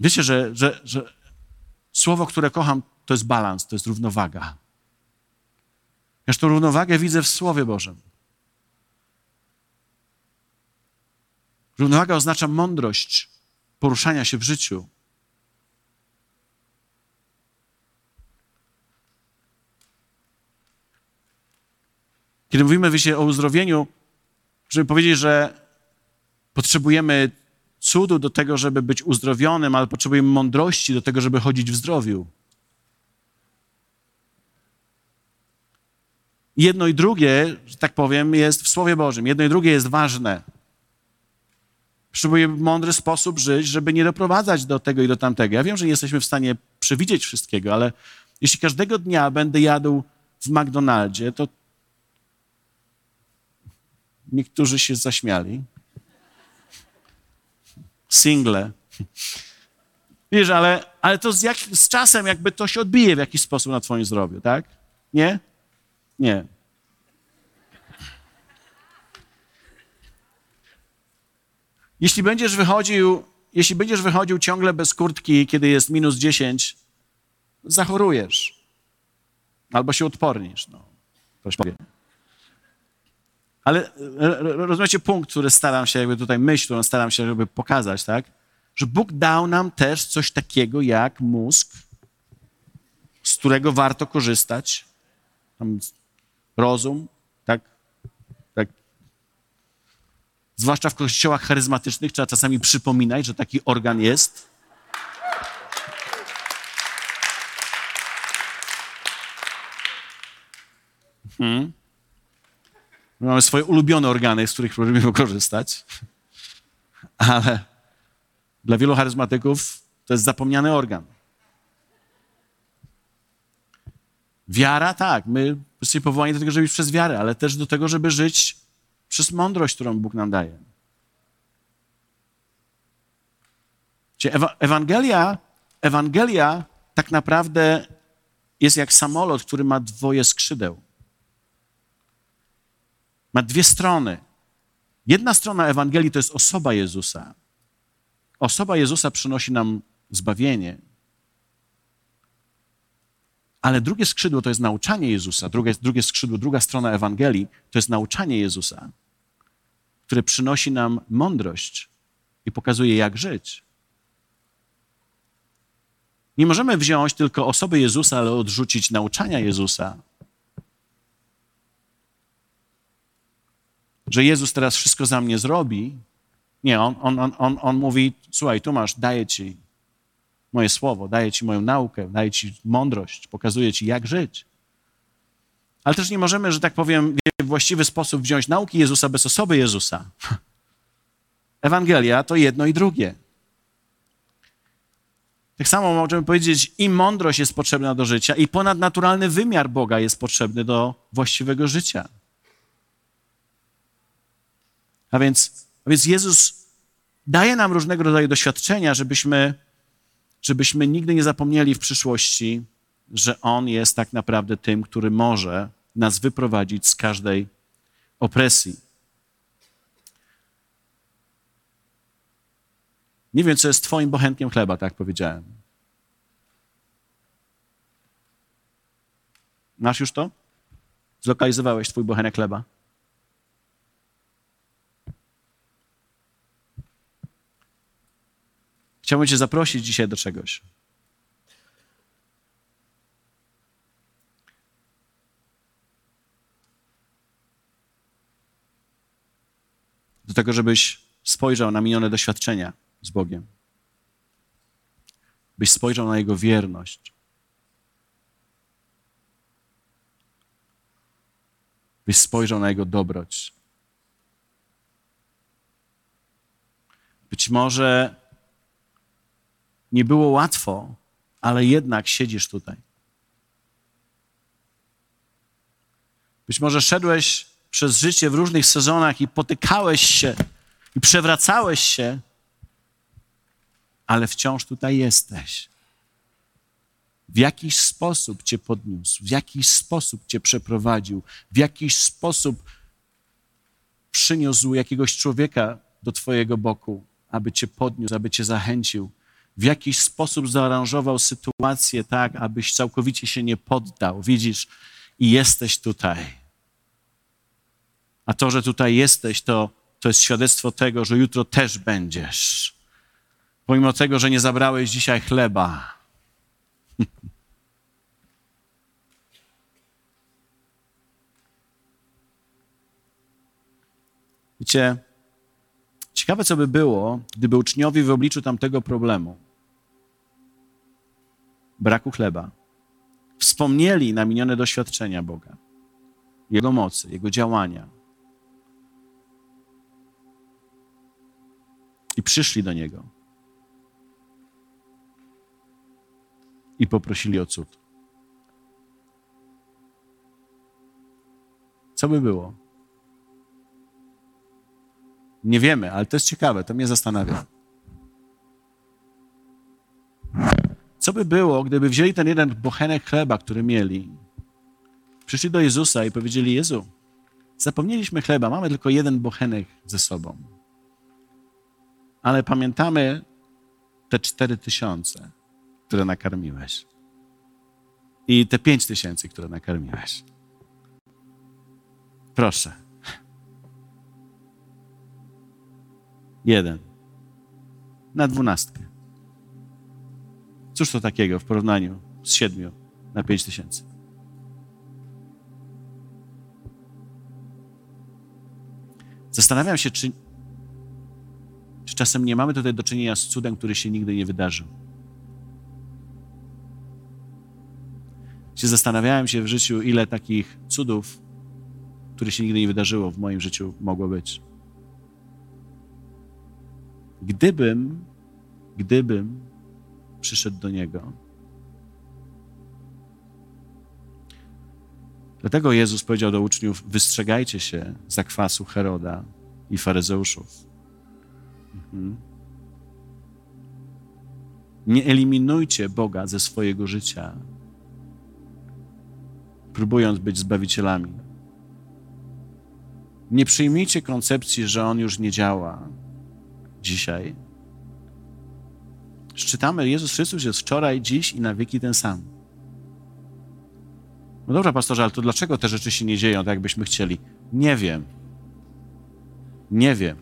Wiecie, że, że, że słowo, które kocham, to jest balans, to jest równowaga. Ja tą równowagę widzę w Słowie Bożym. Równowaga oznacza mądrość poruszania się w życiu. Kiedy mówimy wiecie, o uzdrowieniu, żeby powiedzieć, że potrzebujemy cudu do tego, żeby być uzdrowionym, ale potrzebujemy mądrości do tego, żeby chodzić w zdrowiu. Jedno i drugie, że tak powiem, jest w Słowie Bożym. Jedno i drugie jest ważne. Potrzebujemy mądry sposób żyć, żeby nie doprowadzać do tego i do tamtego. Ja wiem, że nie jesteśmy w stanie przewidzieć wszystkiego, ale jeśli każdego dnia będę jadł w McDonaldzie, to niektórzy się zaśmiali. Single. Wiesz, ale, ale to z, jak, z czasem jakby to się odbije w jakiś sposób na twoim zdrowiu, tak? Nie? Nie. Jeśli będziesz wychodził, jeśli będziesz wychodził ciągle bez kurtki, kiedy jest minus 10, zachorujesz. Albo się odpornisz. No. Ktoś powie. Ale rozumiecie punkt, który staram się, jakby tutaj myśl, którą staram się żeby pokazać, tak? Że Bóg dał nam też coś takiego jak mózg, z którego warto korzystać. Tam rozum, tak? tak? Zwłaszcza w kościołach charyzmatycznych trzeba czasami przypominać, że taki organ jest. Hmm. My mamy swoje ulubione organy, z których możemy korzystać, ale dla wielu charyzmatyków to jest zapomniany organ. Wiara, tak, my jesteśmy powołani do tego, żeby żyć przez wiarę, ale też do tego, żeby żyć przez mądrość, którą Bóg nam daje. Ewangelia, Ewangelia tak naprawdę jest jak samolot, który ma dwoje skrzydeł. Ma dwie strony. Jedna strona Ewangelii to jest osoba Jezusa. Osoba Jezusa przynosi nam zbawienie, ale drugie skrzydło to jest nauczanie Jezusa, drugie, drugie skrzydło, druga strona Ewangelii to jest nauczanie Jezusa, które przynosi nam mądrość i pokazuje, jak żyć. Nie możemy wziąć tylko osoby Jezusa, ale odrzucić nauczania Jezusa. Że Jezus teraz wszystko za mnie zrobi. Nie, on, on, on, on, mówi: Słuchaj, tu masz, daję ci moje słowo, daję Ci moją naukę, daję Ci mądrość, pokazuję Ci, jak żyć. Ale też nie możemy, że tak powiem, w właściwy sposób wziąć nauki Jezusa bez osoby Jezusa. Ewangelia to jedno i drugie. Tak samo możemy powiedzieć, i mądrość jest potrzebna do życia, i ponadnaturalny wymiar Boga jest potrzebny do właściwego życia. A więc, a więc Jezus daje nam różnego rodzaju doświadczenia, żebyśmy żebyśmy nigdy nie zapomnieli w przyszłości, że On jest tak naprawdę tym, który może nas wyprowadzić z każdej opresji. Nie wiem, co jest Twoim bochenkiem chleba, tak powiedziałem. Masz już to? Zlokalizowałeś Twój bochenek chleba? Chciałbym Cię zaprosić dzisiaj do czegoś. Do tego, żebyś spojrzał na minione doświadczenia z Bogiem. Byś spojrzał na Jego wierność. Byś spojrzał na Jego dobroć. Być może nie było łatwo, ale jednak siedzisz tutaj. Być może szedłeś przez życie w różnych sezonach i potykałeś się i przewracałeś się, ale wciąż tutaj jesteś. W jakiś sposób Cię podniósł, w jakiś sposób Cię przeprowadził, w jakiś sposób przyniósł jakiegoś człowieka do Twojego boku, aby Cię podniósł, aby Cię zachęcił. W jakiś sposób zaaranżował sytuację tak, abyś całkowicie się nie poddał. Widzisz, i jesteś tutaj. A to, że tutaj jesteś, to, to jest świadectwo tego, że jutro też będziesz. Pomimo tego, że nie zabrałeś dzisiaj chleba. Wiecie, ciekawe co by było, gdyby uczniowie w obliczu tamtego problemu, braku chleba, wspomnieli na minione doświadczenia Boga, Jego mocy, Jego działania i przyszli do Niego i poprosili o cud. Co by było? Nie wiemy, ale to jest ciekawe, to mnie zastanawia. Co by było, gdyby wzięli ten jeden bochenek chleba, który mieli, przyszli do Jezusa i powiedzieli: Jezu, zapomnieliśmy chleba, mamy tylko jeden bochenek ze sobą. Ale pamiętamy te cztery tysiące, które nakarmiłeś. I te pięć tysięcy, które nakarmiłeś. Proszę. Jeden. Na dwunastkę. Cóż to takiego w porównaniu z siedmiu na pięć tysięcy? Zastanawiam się, czy, czy czasem nie mamy tutaj do czynienia z cudem, który się nigdy nie wydarzył. Się zastanawiałem się w życiu, ile takich cudów, które się nigdy nie wydarzyło w moim życiu, mogło być. Gdybym, gdybym przyszedł do niego. Dlatego Jezus powiedział do uczniów: Wystrzegajcie się zakwasu Heroda i faryzeuszów. Mhm. Nie eliminujcie Boga ze swojego życia, próbując być zbawicielami. Nie przyjmijcie koncepcji, że On już nie działa dzisiaj Czytamy, Jezus Chrystus jest wczoraj, dziś i na wieki ten sam. No dobra, pastorze, ale to dlaczego te rzeczy się nie dzieją tak, jakbyśmy chcieli? Nie wiem. Nie wiem.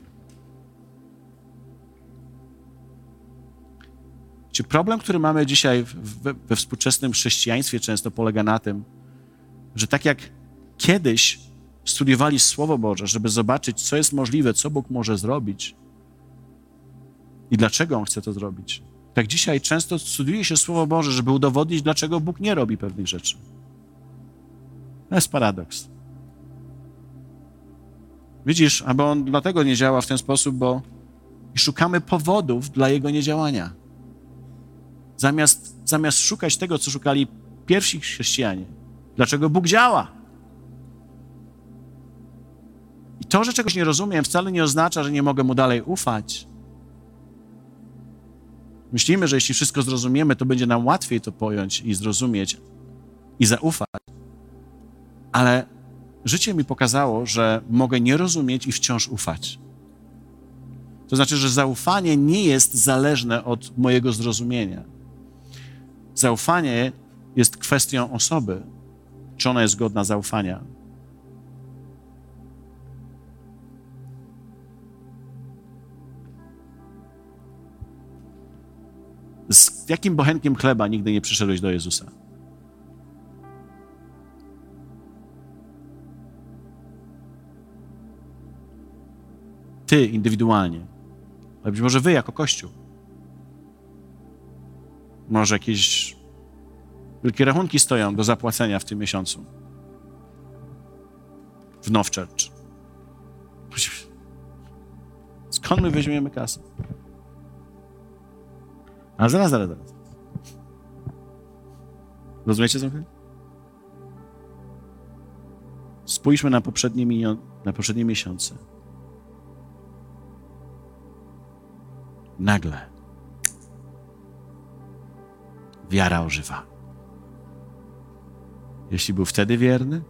Czy problem, który mamy dzisiaj we, we współczesnym chrześcijaństwie, często polega na tym, że tak jak kiedyś studiowali Słowo Boże, żeby zobaczyć, co jest możliwe, co Bóg może zrobić i dlaczego On chce to zrobić, tak dzisiaj często studiuje się Słowo Boże, żeby udowodnić, dlaczego Bóg nie robi pewnych rzeczy. To jest paradoks. Widzisz, albo On dlatego nie działa w ten sposób, bo szukamy powodów dla Jego niedziałania. Zamiast, zamiast szukać tego, co szukali pierwsi chrześcijanie. Dlaczego Bóg działa? I to, że czegoś nie rozumiem, wcale nie oznacza, że nie mogę Mu dalej ufać Myślimy, że jeśli wszystko zrozumiemy, to będzie nam łatwiej to pojąć i zrozumieć i zaufać. Ale życie mi pokazało, że mogę nie rozumieć i wciąż ufać. To znaczy, że zaufanie nie jest zależne od mojego zrozumienia. Zaufanie jest kwestią osoby, czy ona jest godna zaufania. Z jakim bochenkiem chleba nigdy nie przyszedłeś do Jezusa? Ty indywidualnie, ale być może wy jako Kościół. Może jakieś wielkie rachunki stoją do zapłacenia w tym miesiącu. W Now Church. Skąd my weźmiemy kasę? A zaraz, zaraz, zaraz. Rozumiecie co Spójrzmy na poprzednie, na poprzednie miesiące. Nagle wiara ożywa. Jeśli był wtedy wierny,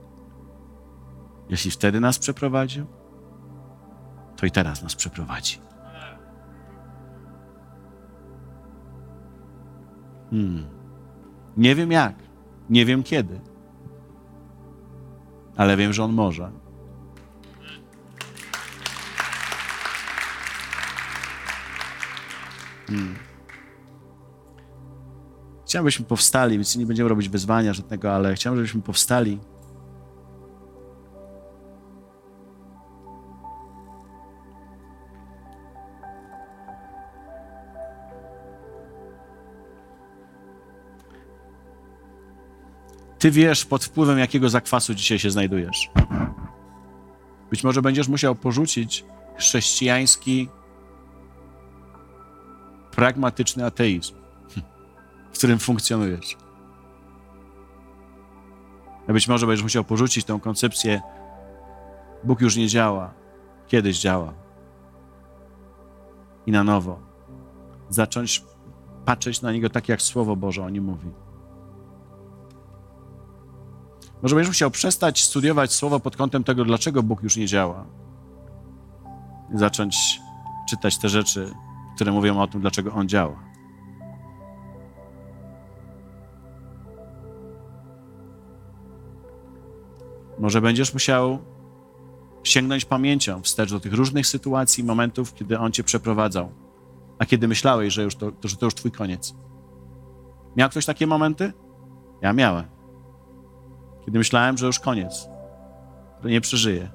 jeśli wtedy nas przeprowadził, to i teraz nas przeprowadzi. Hmm. Nie wiem jak, nie wiem kiedy, ale wiem, że On może. Hmm. Chciałbym, żebyśmy powstali, więc nie będziemy robić wyzwania żadnego, ale chciałbym, żebyśmy powstali. Ty wiesz, pod wpływem jakiego zakwasu dzisiaj się znajdujesz. Być może będziesz musiał porzucić chrześcijański, pragmatyczny ateizm, w którym funkcjonujesz. A być może będziesz musiał porzucić tę koncepcję, Bóg już nie działa, kiedyś działa. I na nowo zacząć patrzeć na Niego tak, jak Słowo Boże o Nim mówi. Może będziesz musiał przestać studiować Słowo pod kątem tego, dlaczego Bóg już nie działa. I zacząć czytać te rzeczy, które mówią o tym, dlaczego On działa. Może będziesz musiał sięgnąć pamięcią wstecz do tych różnych sytuacji, momentów, kiedy On cię przeprowadzał, a kiedy myślałeś, że, już to, że to już twój koniec. Miał ktoś takie momenty? Ja miałem. Kiedy myślałem, że już koniec, że nie przeżyję,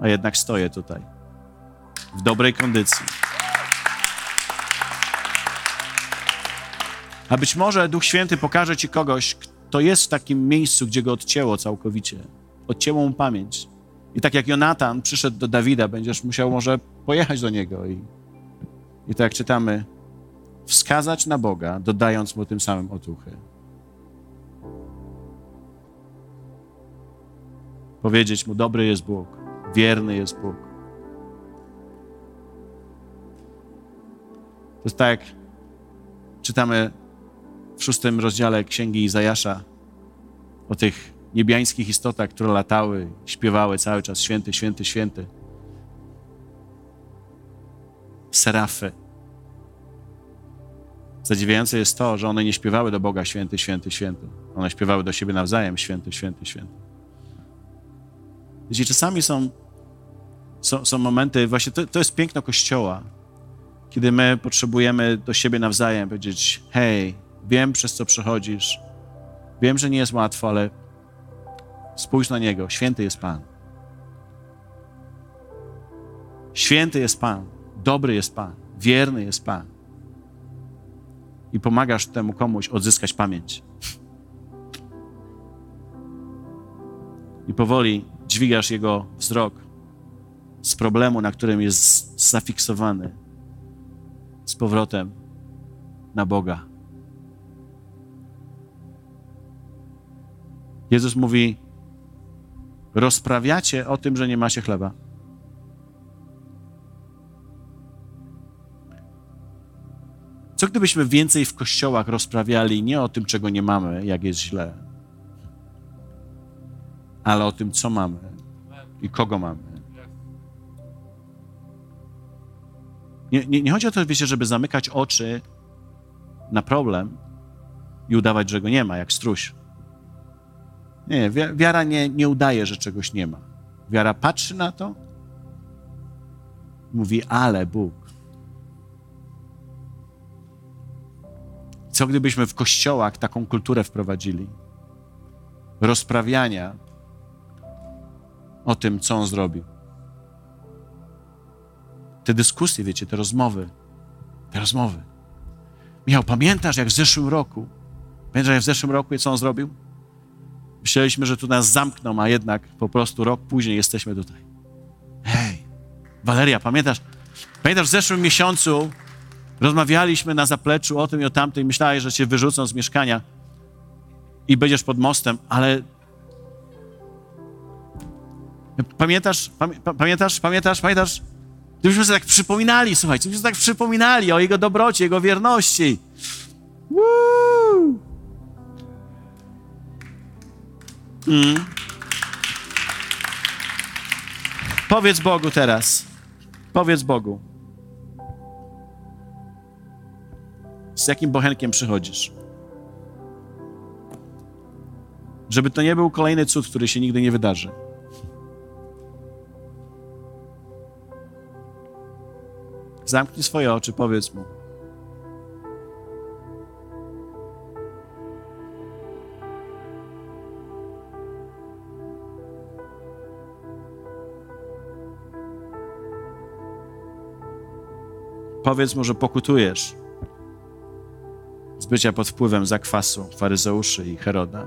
a jednak stoję tutaj, w dobrej kondycji. A być może Duch Święty pokaże ci kogoś, kto jest w takim miejscu, gdzie go odcięło całkowicie. Odcięło mu pamięć. I tak jak Jonatan przyszedł do Dawida, będziesz musiał może pojechać do niego i, i tak jak czytamy, wskazać na Boga, dodając mu tym samym otuchy. Powiedzieć mu, dobry jest Bóg, wierny jest Bóg. To jest tak, jak czytamy w szóstym rozdziale Księgi Izajasza o tych niebiańskich istotach, które latały, śpiewały cały czas święty, święty, święty. Serafy. Zadziwiające jest to, że one nie śpiewały do Boga święty, święty, święty. One śpiewały do siebie nawzajem święty, święty, święty. Wiecie, czasami są, są, są momenty, właśnie to, to jest piękno Kościoła, kiedy my potrzebujemy do siebie nawzajem powiedzieć: Hej, wiem, przez co przechodzisz, wiem, że nie jest łatwo, ale spójrz na Niego. Święty jest Pan. Święty jest Pan, dobry jest Pan, wierny jest Pan. I pomagasz temu komuś odzyskać pamięć. I powoli dźwigasz jego wzrok z problemu, na którym jest zafiksowany, z powrotem na Boga. Jezus mówi: Rozprawiacie o tym, że nie macie chleba. Co gdybyśmy więcej w kościołach rozprawiali nie o tym, czego nie mamy, jak jest źle, ale o tym, co mamy i kogo mamy. Nie, nie, nie chodzi o to, wiecie, żeby zamykać oczy na problem i udawać, że go nie ma, jak struś. Nie, wiara nie, nie udaje, że czegoś nie ma. Wiara patrzy na to, mówi, ale Bóg. Co gdybyśmy w kościołach taką kulturę wprowadzili? Rozprawiania o tym, co on zrobił. Te dyskusje, wiecie, te rozmowy, te rozmowy. Michał, pamiętasz, jak w zeszłym roku, pamiętasz, jak w zeszłym roku, co on zrobił? Myśleliśmy, że tu nas zamkną, a jednak po prostu rok później jesteśmy tutaj. Hej, Waleria, pamiętasz? Pamiętasz, w zeszłym miesiącu rozmawialiśmy na zapleczu o tym i o tamtym i myślałeś, że cię wyrzucą z mieszkania i będziesz pod mostem, ale Pamiętasz, pamiętasz, pamiętasz, pamiętasz? Gdybyśmy sobie tak przypominali, słuchajcie, gdybyśmy sobie tak przypominali o Jego dobroci, Jego wierności. Woo! Mm. Powiedz Bogu teraz. Powiedz Bogu. Z jakim bochenkiem przychodzisz? Żeby to nie był kolejny cud, który się nigdy nie wydarzy. Zamknij swoje oczy, powiedz mu. Powiedz mu, że pokutujesz z bycia pod wpływem zakwasu faryzeuszy i Heroda.